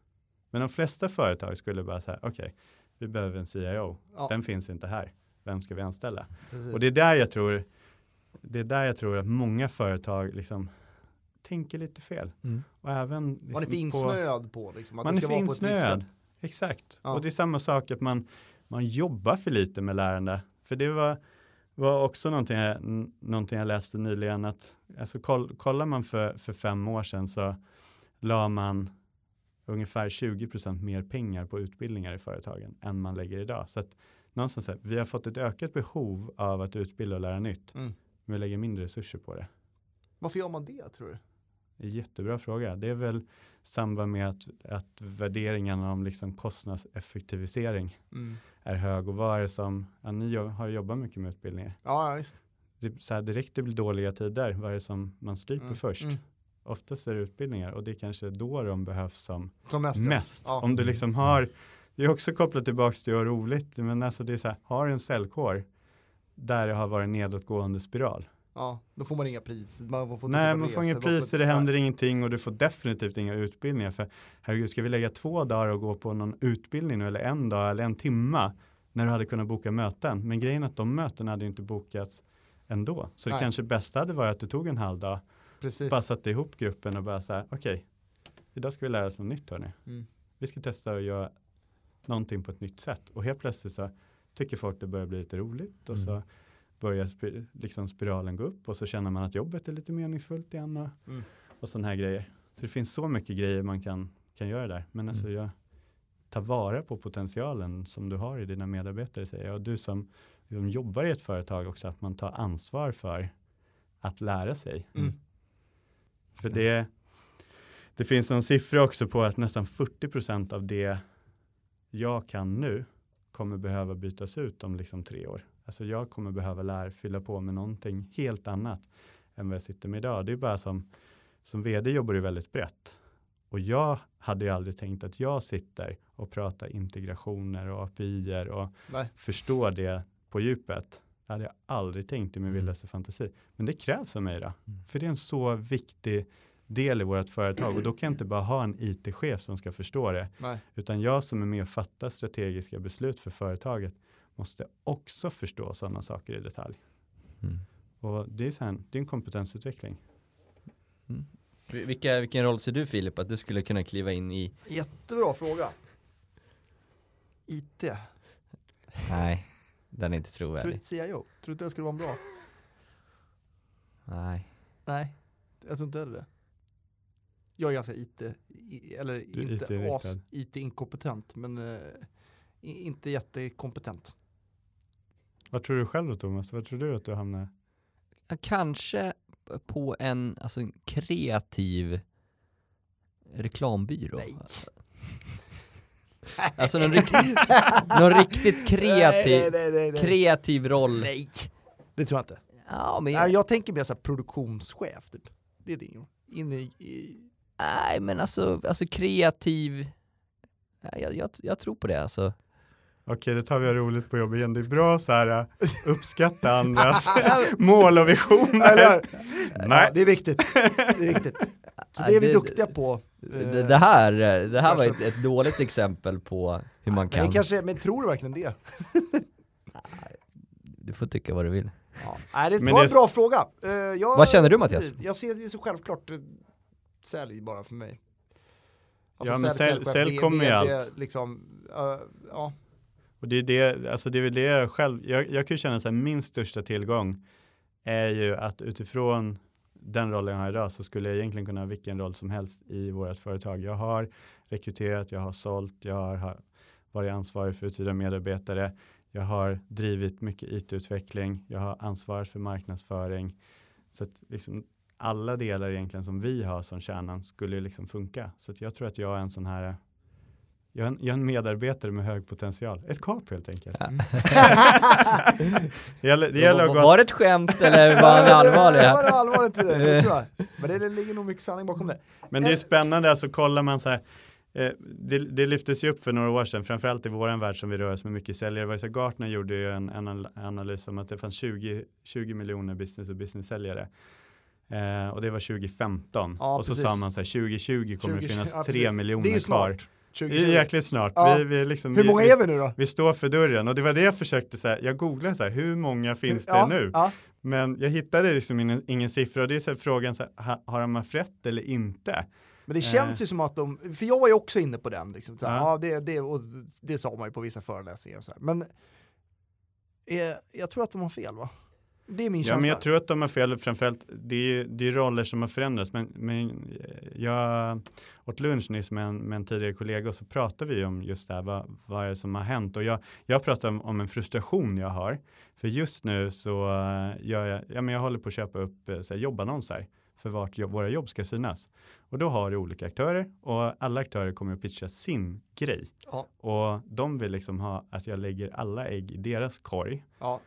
Men de flesta företag skulle bara säga, okej, vi behöver en CIO. Ja. Den finns inte här. Vem ska vi anställa? Precis. Och det är där jag tror, det är där jag tror att många företag liksom tänker lite fel. Mm. Och även liksom man är för insnöad på, liksom, att man det är ska för vara på ett visst insnöad. Exakt. Ja. Och det är samma sak att man, man jobbar för lite med lärande. För det var, var också någonting jag, någonting jag läste nyligen att alltså koll, kollar man för, för fem år sedan så la man ungefär 20% mer pengar på utbildningar i företagen än man lägger idag. Så att någonstans här, vi har fått ett ökat behov av att utbilda och lära nytt. Mm. Men vi lägger mindre resurser på det. Varför gör man det tror du? Jättebra fråga. Det är väl samband med att, att värderingen om liksom kostnadseffektivisering Mm. är hög och vad är det som, ja, ni har jobbat mycket med utbildningar. Ja, visst. Det, så här, direkt det blir dåliga tider, vad är det som man stryper Mm. först? Mm. Oftast är det utbildningar och det är kanske då de behövs som Som mest. mest. Ja. Om du liksom har, det är också kopplat tillbaka till att göra roligt, men alltså det är så här, har du en säljkår där det har varit nedåtgående spiral. Ja, då får man inga pris. Man får Nej, man får inga priser, det nej. händer ingenting och du får definitivt inga utbildningar. För herregud, ska vi lägga två dagar och gå på någon utbildning nu, eller en dag eller en timma när du hade kunnat boka möten. Men grejen är att de mötena hade inte bokats ändå. Så det Nej. kanske bästa hade varit att du tog en halv dag, Precis. bara satte ihop gruppen och bara så här, okej, idag ska vi lära oss något nytt hörni. Mm. Vi ska testa att göra någonting på ett nytt sätt. Och helt plötsligt så tycker folk det börjar bli lite roligt och Mm. så börjar spi- liksom spiralen gå upp och så känner man att jobbet är lite meningsfullt igen och, Mm. och sådana här grejer. Så det finns så mycket grejer man kan, kan göra där. Men alltså Mm. jag tar vara på potentialen som du har i dina medarbetare säger jag. Och du som, som jobbar i ett företag också, att man tar ansvar för att lära sig. Mm. För det, det finns en siffra också på att nästan 40% av det jag kan nu kommer behöva bytas ut om liksom tre år. Alltså jag kommer behöva lära, fylla på med någonting helt annat än vad jag sitter med idag. Det är bara som, som vd jobbar du väldigt brett. Och jag hade ju aldrig tänkt att jag sitter och pratar integrationer och API och Nej. förstår det på djupet. Det hade jag aldrig tänkt i min Mm. vildaste fantasi. Men det krävs för mig då. Mm. För det är en så viktig del i vårt företag och då kan jag inte bara ha en IT-chef som ska förstå det. Nej. Utan jag som är med och fattar strategiska beslut för företaget måste också förstå sådana saker i detalj. Mm. Och det är, så här, det är en kompetensutveckling. Vilka, vilken roll ser du Filip att du skulle kunna kliva in i? Jättebra fråga. IT. Nej, den är inte Tror du trovärdig. inte CIO? Tror du inte det skulle vara en bra? Nej. Nej, jag tror inte heller det. Jag är ganska IT, eller inte IT-inriktad. as IT-inkompetent, men eh, inte jättekompetent. Vad tror du själv då Thomas? Vad tror du att du hamnar? Kanske på en, alltså en kreativ reklambyrå. Nej. Alltså någon riktigt, någon riktigt kreativ, Nej, nej, nej, nej. kreativ roll. Nej, det tror jag inte. Ja, men jag, jag tänker mer såhär produktionschef typ. Det är det. Inne i, i nej, men alltså, alltså kreativ, Ja, jag, jag, jag tror på det alltså. Okej, då tar vi och roligt på jobbet igen. Det är bra så här uh, uppskatta andras mål och visioner. Eller? Nej. Ja, det är viktigt. Det är viktigt. Så det är vi det- duktiga på. Det, det här, eh, det här var ett, ett dåligt exempel på hur man Men, kan, det kanske, men tror du verkligen det? du får tycka vad du vill. Ja. Nej, det Men var det- en bra fråga. Eh, jag, Vad känner du, Mattias? Jag ser det så självklart, eh, sälj bara för mig. Ja, men sälj- sälj V- kommer ju allt. Liksom, eh, ja. Och det är det, alltså det är väl det jag själv, jag, jag kan ju känna så här min största tillgång är ju att utifrån den rollen jag har idag så skulle jag egentligen kunna ha vilken roll som helst i vårt företag. Jag har rekryterat, jag har sålt, jag har varit ansvarig för uthyrda medarbetare, jag har drivit mycket IT-utveckling, jag har ansvarat för marknadsföring. Så att liksom alla delar egentligen som vi har som kärnan skulle liksom funka. Så att jag tror att jag är en sån här jag är, en, jag är en medarbetare med hög potential. Ett kap helt enkelt. det gäller, det gäller att gå var det ett skämt eller var han Det allvarlig? var allvarligt i det, det tror jag. Men det, det ligger nog mycket sanning bakom det. Men det är spännande, alltså kollar man så här, eh, det, det lyftes ju upp för några år sedan, framförallt i våran värld som vi rör oss med mycket säljare. Det så Gartner gjorde ju en, en anal- analys om att det fanns 20, 20 miljoner business och business-säljare. Eh, och det var 2015. Ja, och så precis. sa man så här, 2020 kommer 20, det finnas ja, 3 precis. miljoner Det kvar. snart. Det är 2020. jäkligt snart. Ja. Vi, vi liksom, Hur många vi, är vi nu då? vi står för dörren och det var det jag försökte säga. Jag googlade så här, hur många finns det ja, nu? Ja. Men jag hittade liksom ingen, ingen siffra och det är så här, frågan, så här, ha, har de haft rätt eller inte? Men det känns ju som att de, för jag var ju också inne på den, liksom, så här, Ja. ja. det, det, och det sa man ju på vissa föreläsningar och så här. Men eh, jag tror att de har fel va? Det är min Ja, känsla. men jag tror att de har fel, framförallt det är, det är roller som har förändrats. Men, men jag åt lunch nyss med en, med en tidigare kollega och så pratade vi om just det här, vad, vad är det som har hänt? Och jag, jag pratar om, om en frustration jag har. För just nu så eh, gör jag, ja men jag håller på att köpa upp eh, så här, jobbannonser för vart jobb, våra jobb ska synas. Och då har du olika aktörer och alla aktörer kommer att pitcha sin grej. Ja. Och de vill liksom ha att jag lägger alla ägg i deras korg. Ja.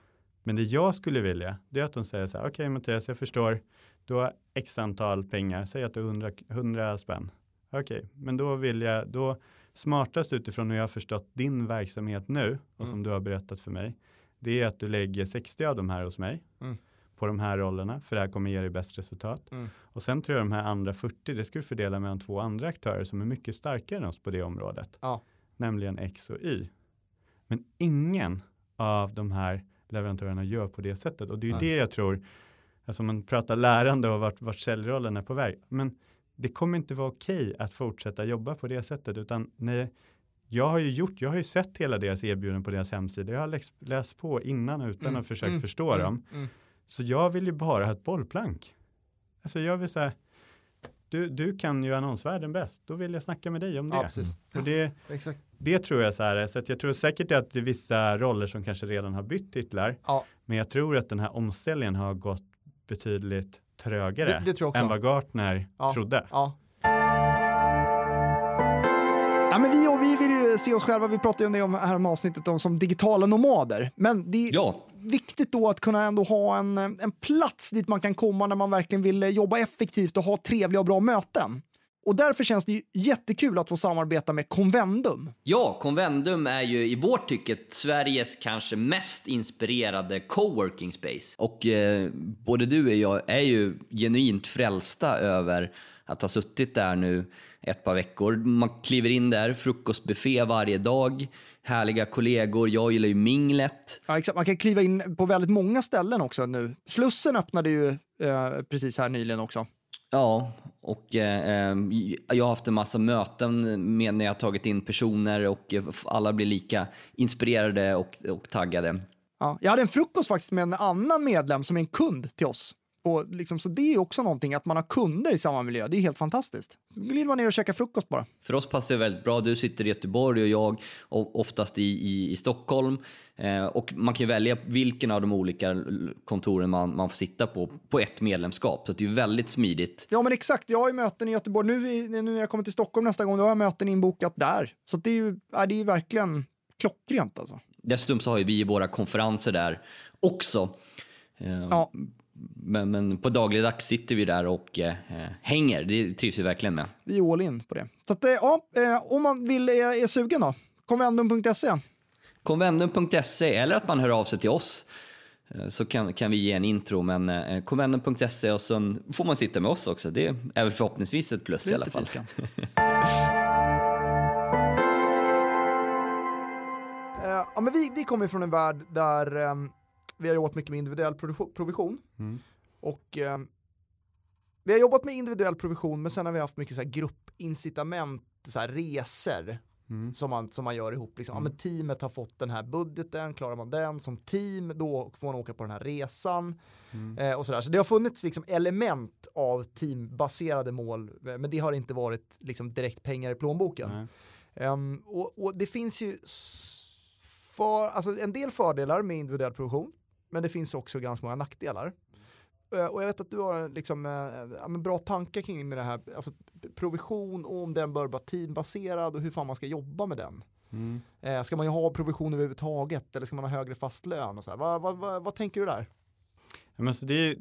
Men det jag skulle vilja, det är att de säger så här, okej Mattias, jag förstår, du har x antal pengar, säg att du har 100, 100 spänn. Okej, men då vill jag, då smartast utifrån hur jag har förstått din verksamhet nu och Mm. som du har berättat för mig, det är att du lägger 60 av de här hos mig Mm. på de här rollerna, för det här kommer ge dig bäst resultat. Mm. Och sen tror jag de här andra 40, det ska du fördela mellan två andra aktörer som är mycket starkare än oss på det området, Ja. nämligen X och Y. Men ingen av de här leverantörerna gör på det sättet. Och det är ju det jag tror, alltså man pratar lärande och vart, vart säljrollen är på väg. Men det kommer inte vara okej att fortsätta jobba på det sättet, utan nej, jag har ju gjort, jag har ju sett hela deras erbjudanden på deras hemsida. Jag har läst, läst på innan utan Mm, att försökt mm, förstå mm, dem. mm. Så jag vill ju bara ha ett bollplank. Alltså jag vill säga, du, du kan ju annonsvärlden bäst, då vill jag snacka med dig om det. Ja, precis. Och det, Exakt. Det tror jag så här, så att jag tror säkert att det är vissa roller som kanske redan har bytt titlar, Ja. men jag tror att den här omställningen har gått betydligt trögare Det, det tror jag också. än vad Gartner Ja. trodde. Ja. Ja, men vi, och vi vill ju se oss själva, vi pratade ju om det om här med avsnittet om som digitala nomader. Men det är Ja, viktigt då att kunna ändå ha en, en plats dit man kan komma när man verkligen vill jobba effektivt och ha trevliga och bra möten. Och därför känns det jättekul att få samarbeta med Convendum. Ja, Convendum är ju i vårt tycke Sveriges kanske mest inspirerade coworking space. och eh, både du och jag är ju genuint frälsta över att ha suttit där nu ett par veckor. Man kliver in där, frukostbuffé varje dag, härliga kollegor, jag gillar ju minglet. Ja, exakt. Man kan kliva in på väldigt många ställen också nu. Slussen öppnade ju eh, precis här nyligen också. Ja, och eh, eh, jag har haft en massa möten med när jag har tagit in personer och alla blir lika inspirerade och, och taggade. Ja, jag hade en frukost faktiskt med en annan medlem som är en kund till oss och liksom, så det är också någonting, att man har kunder i samma miljö. Det är helt fantastiskt. Så glider man ner och käkar frukost bara. För oss passar det väldigt bra. Du sitter i Göteborg och jag och oftast i, i, i Stockholm. Eh, och man kan ju välja vilken av de olika kontoren man, man får sitta på, på ett medlemskap. Så det är väldigt smidigt. Ja, men exakt. Jag har ju möten i Göteborg. Nu, nu när jag kommer till Stockholm nästa gång, då har jag möten inbokat där. Så det är ju ja, det är verkligen klockrent alltså. Dessutom så har ju vi våra konferenser där också. Eh, Ja. Men, men på dagligdags sitter vi där och eh, hänger. Det trivs vi verkligen med. Vi är all in på det. Så att, eh, ja, eh, om man vill, är, är sugen då, konvendum.se. Konvendum.se eller att man hör av sig till oss eh, så kan, kan vi ge en intro. Men eh, konvendum.se och sen får man sitta med oss också. Det är väl förhoppningsvis ett plus i alla fall. Eh, ja, men vi, vi kommer från en värld där ehm, vi har jobbat mycket med individuell provision- provision. Mm. Och ehm, vi har jobbat med individuell provision men sen har vi haft mycket så här gruppincitament, så här resor Mm. som man, som man gör ihop. Liksom. Ja, men teamet har fått den här budgeten, klarar man den som team då får man åka på den här resan. Mm. Eh, och sådär. Så det har funnits liksom element av teambaserade mål eh, men det har inte varit liksom direkt pengar i plånboken. Ehm, och, och det finns ju för, alltså en del fördelar med individuell produktion, men det finns också ganska många nackdelar. Eh, och jag vet att du har liksom, eh, men bra tankar kring med det här, alltså provision och om den bör vara teambaserad och hur fan man ska jobba med den. Mm. Eh, ska man ju ha provision överhuvudtaget eller ska man ha högre fast lön och så här? Vad, vad, vad, vad tänker du där? Men så det är,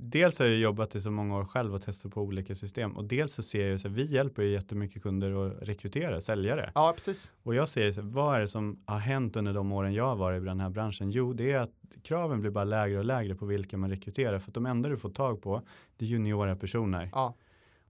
dels har jag jobbat i så många år själv och testat på olika system och dels så ser jag här, vi hjälper ju jättemycket kunder att rekrytera säljare Ja, precis. och jag ser så vad är det som har hänt under de åren jag har varit i den här branschen? Jo, det är att kraven blir bara lägre och lägre på vilka man rekryterar för att de enda du får tag på det är juniora personer Ja,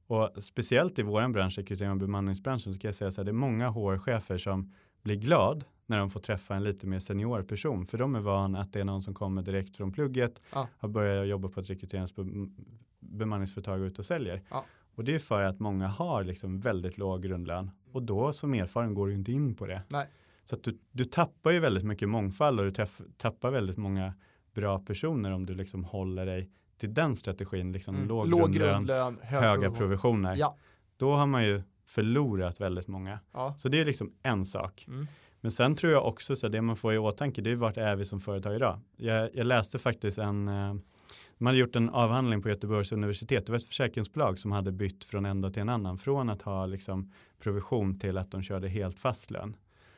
och speciellt i våran bransch, rekrytering och bemanningsbranschen, så kan jag säga så här, det är många HR-chefer som blir glad när de får träffa en lite mer senior person, för de är van att det är någon som kommer direkt från plugget, Ja. har börjat jobba på ett rekryteringsbemanningsföretag och ut och säljer. Ja. Och det är för att många har liksom väldigt låg grundlön och då som erfaren går du inte in på det. Nej. Så att du, du tappar ju väldigt mycket mångfald och du träff, tappar väldigt många bra personer om du liksom håller dig till den strategin, liksom mm. låg, låg grundlön, grundlön, hög höga provision. provisioner. Ja, Då har man ju förlorat väldigt många. ja. Så det är liksom en sak. Mm. Men sen tror jag också så det man får i åtanke, det är vart är vi som företag idag? Jag, jag läste faktiskt en, eh, man hade gjort en avhandling på Göteborgs universitet, det var ett försäkringsbolag som hade bytt från en dag till en annan, från att ha liksom provision till att de körde helt fast lön.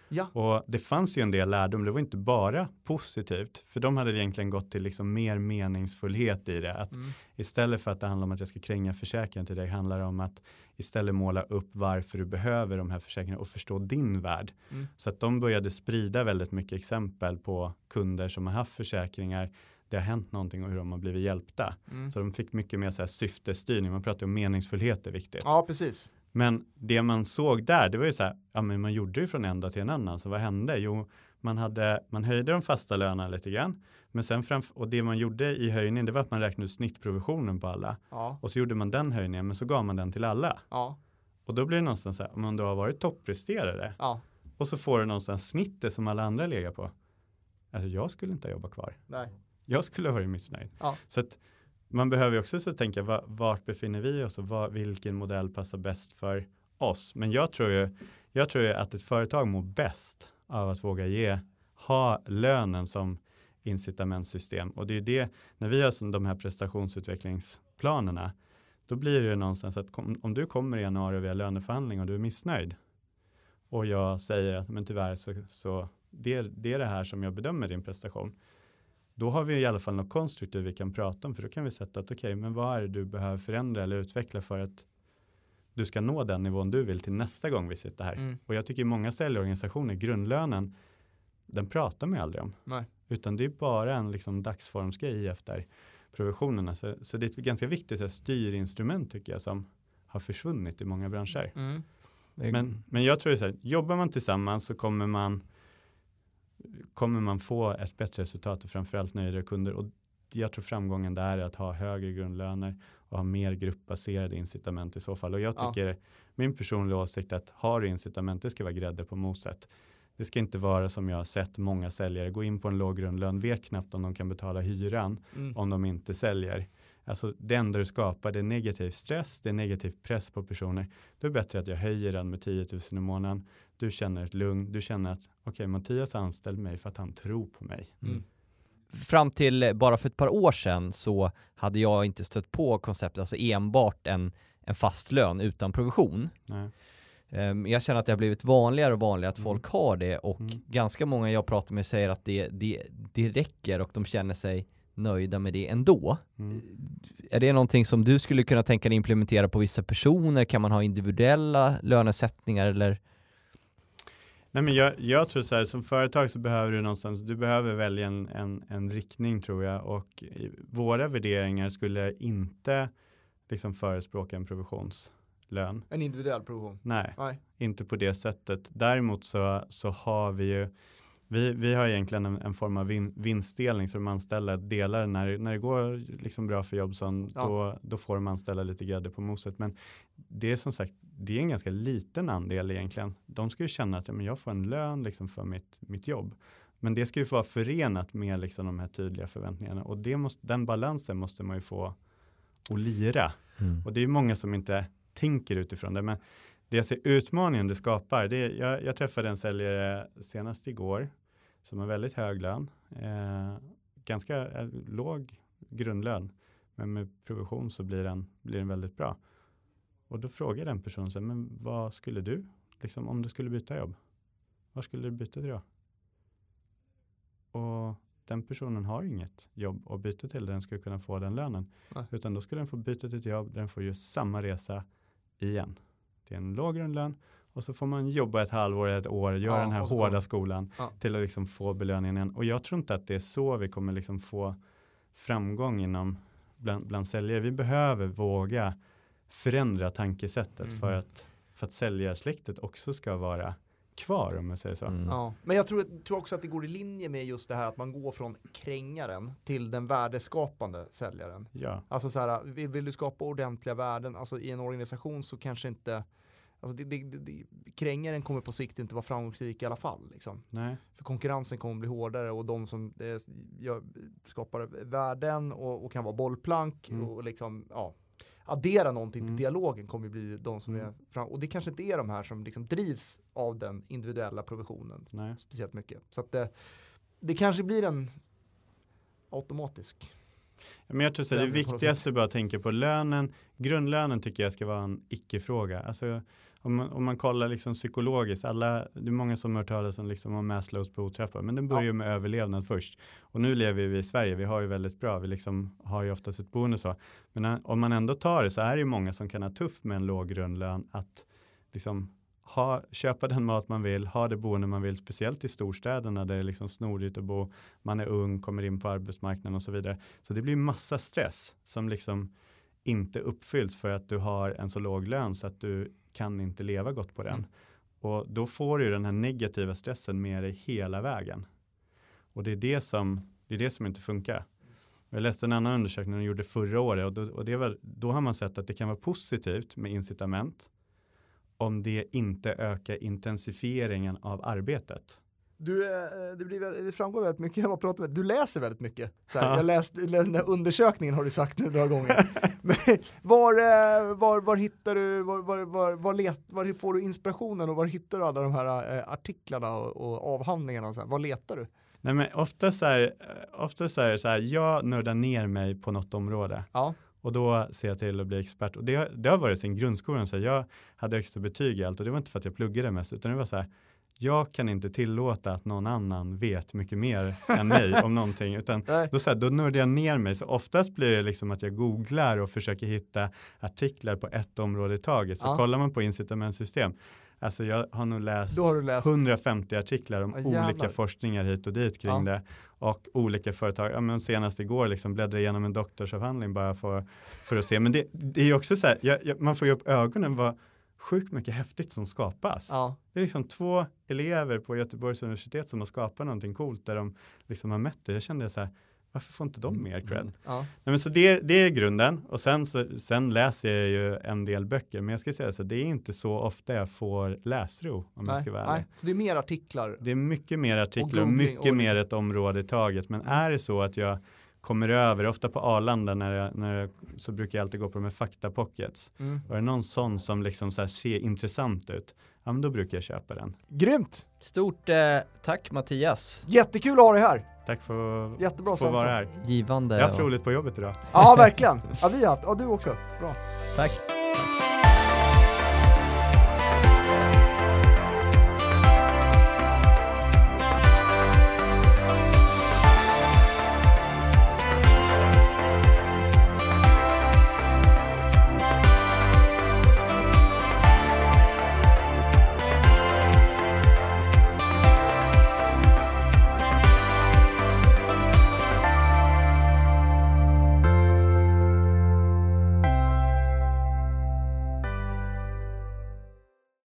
Ja. Och det fanns ju en del lärdom, det var inte bara positivt, för de hade egentligen gått till liksom mer meningsfullhet i det. Att Mm. Istället för att det handlar om att jag ska kränga försäkringen till dig handlar det om att istället måla upp varför du behöver de här försäkringarna och förstå din värld. Mm. Så att de började sprida väldigt mycket exempel på kunder som har haft försäkringar. Det har hänt någonting och hur de har blivit hjälpta. Mm. Så de fick mycket mer så här syftestyrning. Man pratar om meningsfullhet är viktigt. Ja, precis. Men det man såg där, det var ju så här, ja men man gjorde det från en dag till en annan, så vad hände? Jo, man, hade, man höjde de fasta lönerna lite grann, men sen framf- och det man gjorde i höjningen, det var att man räknade ut snittprovisionen på alla, Ja, och så gjorde man den höjningen, men så gav man den till alla. ja, Och då blir det någonstans så här, om då har varit toppresterare, ja. och så får du någonstans snittet som alla andra lägger på. Alltså jag skulle inte ha jobbat kvar. Nej. Jag skulle ha varit missnöjd. Så att man behöver ju också så tänka va- vart befinner vi oss och va, vilken modell passar bäst för oss. Men jag tror ju, jag tror ju att ett företag mår bäst av att våga ge, ha lönen som incitamentsystem. Och det är ju det, när vi har de här prestationsutvecklingsplanerna, då blir det ju någonstans att kom, om du kommer i januari och vi har löneförhandling och du är missnöjd och jag säger att men tyvärr så, så det, det är det här som jag bedömer din prestation då har vi i alla fall något konstruktivt vi kan prata om för då kan vi sätta att okej, okay, men vad är det du behöver förändra eller utveckla för att du ska nå den nivån du vill till nästa gång vi sitter här. Mm. Och jag tycker många säljorganisationer, grundlönen, den pratar man ju aldrig om. Nej. Utan det är bara en liksom dagsformsgrej efter provisionerna. Så, så det är ett ganska viktigt så här, styrinstrument tycker jag som har försvunnit i många branscher. Mm. Men, men jag tror så här, jobbar man tillsammans så kommer man kommer man få ett bättre resultat och framförallt nöjdare kunder. Och jag tror framgången där är att ha högre grundlöner och ha mer gruppbaserade incitament i så fall. Och jag Ja. tycker, min personliga åsikt är att har du incitament, det ska vara grädde på moset. Det ska inte vara som jag har sett många säljare gå in på en låg grundlön, vet knappt om de kan betala hyran Mm. om de inte säljer. Alltså det enda du skapar det är negativ stress, det är negativ press på personer. Då är det bättre att jag höjer den med 10 000 i månaden. Du känner ett lugn, du känner att okej okay, Mattias anställd mig för att han tror på mig. Mm. Fram till bara för ett par år sedan så hade jag inte stött på konceptet, alltså enbart en, en fast lön utan provision. Nej. Um, jag känner att det har blivit vanligare och vanligare att Mm. folk har det och Mm. ganska många jag pratar med säger att det, det, det räcker och de känner sig nöjda med det ändå. Mm. Är det någonting som du skulle kunna tänka dig implementera på vissa personer? Kan man ha individuella lönesättningar eller? Nej, men jag, jag tror så här, som företag så behöver du någonstans, du behöver välja en, en, en riktning tror jag och våra värderingar skulle inte liksom förespråka en provisionslön. En individuell provision. Nej, Nej. inte på det sättet. Däremot så, så har vi ju vi, vi har egentligen en, en form av vin, vinstdelning så de anställda delar när, när det går liksom bra för Jobson Ja. då, då får de anställda lite grädde på moset. Men det är som sagt det är en ganska liten andel egentligen. De ska ju känna att ja, men jag får en lön liksom för mitt, mitt jobb. Men det ska ju få vara förenat med liksom de här tydliga förväntningarna och det måste, den balansen måste man ju få att lira. Och det är många som inte tänker utifrån det. Men det jag ser utmaningen det skapar, det är, jag, jag träffade en säljare senast igår som har väldigt hög lön, eh, ganska eh, låg grundlön, men med provision så blir den, blir den väldigt bra. Och då frågar den personen, så här, men vad skulle du, liksom, om du skulle byta jobb, var skulle du byta till då? Och den personen har inget jobb att byta till där den skulle kunna få den lönen. Nej. Utan då skulle den få byta till ett jobb där den får göra samma resa igen. Det är en låg grundlön och så får man jobba ett halvår eller ett år, göra Ja, den här hårda skolan Ja. till att liksom få belöningen. Och jag tror inte att det är så vi kommer liksom få framgång inom bland, bland säljare. Vi behöver våga förändra tankesättet Mhm. för, att, för att säljarsläktet också ska vara kvar om jag säger så. Mm. Ja. Men jag tror, tror också att det går i linje med just det här att man går från krängaren till den värdeskapande säljaren. Ja. Alltså så här, vill, vill du skapa ordentliga värden, alltså i en organisation så kanske inte, alltså det, det, det, krängaren kommer på sikt inte vara framgångsrik i alla fall. Liksom. För konkurrensen kommer bli hårdare och de som eh, gör, skapar värden och, och kan vara bollplank Mm. och liksom, ja, addera någonting Mm. till dialogen kommer bli de som Mm. är fram, och det kanske inte är de här som liksom drivs av den individuella provisionen Nej. speciellt mycket. Så att det, det kanske blir en automatisk. Men jag tror så här, det viktigaste är att tänka på lönen. Grundlönen tycker jag ska vara en icke-fråga. Alltså, om, man, om man kollar liksom psykologiskt, alla, det är många som har hört talas om, liksom, om Maslows behovstrappa, men den börjar ju med överlevnad först. Och nu lever vi i Sverige, vi har ju väldigt bra, vi liksom har ju oftast ett boende så. Men eh, om man ändå tar det så är det ju många som kan ha tufft med en låg grundlön att liksom ha, köpa den mat man vill, ha det boende man vill, speciellt i storstäderna där det är liksom snorigt att bo, man är ung, kommer in på arbetsmarknaden och så vidare. Så det blir massa stress som liksom inte uppfylls för att du har en så låg lön så att du kan inte leva gott på den. Mm. Och då får du den här negativa stressen med dig hela vägen. Och det är det som, det är det som inte funkar. Jag läste en annan undersökning de gjorde förra året och, då, och det var, då har man sett att det kan vara positivt med incitament om det inte ökar intensifieringen av arbetet. Du, eh, det, blir, det framgår väldigt mycket, jag har pratat med, du läser väldigt mycket. Så här, Ja. Jag läste den här undersökningen har du sagt nu några gånger. Men var, eh, var, var hittar du, var, var, var, var, let, var får du inspirationen och var hittar du alla de här eh, artiklarna och, och avhandlingarna? Och så här? Var letar du? Nej men ofta så är, ofta så är det så här, jag nördar ner mig på något område Ja. och då ser jag till att bli expert. Och det, har- det har varit sen grundskolan, så här, jag hade högsta betyg i allt och det var inte för att jag pluggade mest, utan det var så här, jag kan inte tillåta att någon annan vet mycket mer än mig om någonting, utan Nej. då, så här, då nördar jag ner mig. Så oftast blir det liksom att jag googlar och försöker hitta artiklar på ett område i taget. Så Ja. kollar man på incitamentsystem, alltså jag har nog läst har läst. 150 artiklar om Ja, olika forskningar hit och dit kring Ja. det och olika företag. Ja, men senast igår liksom bläddrade igenom en doktorsavhandling bara för, för att se. Men det, det är ju också så här, jag, jag, man får ju upp ögonen vad sjukt mycket häftigt som skapas. Ja. Det är liksom två elever på Göteborgs universitet som har skapat någonting coolt där de liksom har mätt det. Jag kände så här, varför får inte de mer cred? Ja. Nej, men så det, det är grunden och sen, så, sen läser jag ju en del böcker men jag ska säga så det är inte så ofta jag får läsro om jag Nej, ska vara ärlig. nej. Så det är mer artiklar. Det är mycket mer artiklar och, googling mycket och- mer ett område i taget. Men är det så att jag kommer över, ofta på Arlanda när jag, när jag, så brukar jag alltid gå på de här faktapockets. Mm. Och är det någon sån som liksom så här ser intressant ut, ja men då brukar jag köpa den. Grymt! Stort eh, tack Mattias. Jättekul att ha dig här. Tack för att Jättebra få vara här. Givande. Jag har haft och- roligt på jobbet idag. Ja, verkligen. Ja, vi har haft. Ja, du också. Bra. Tack.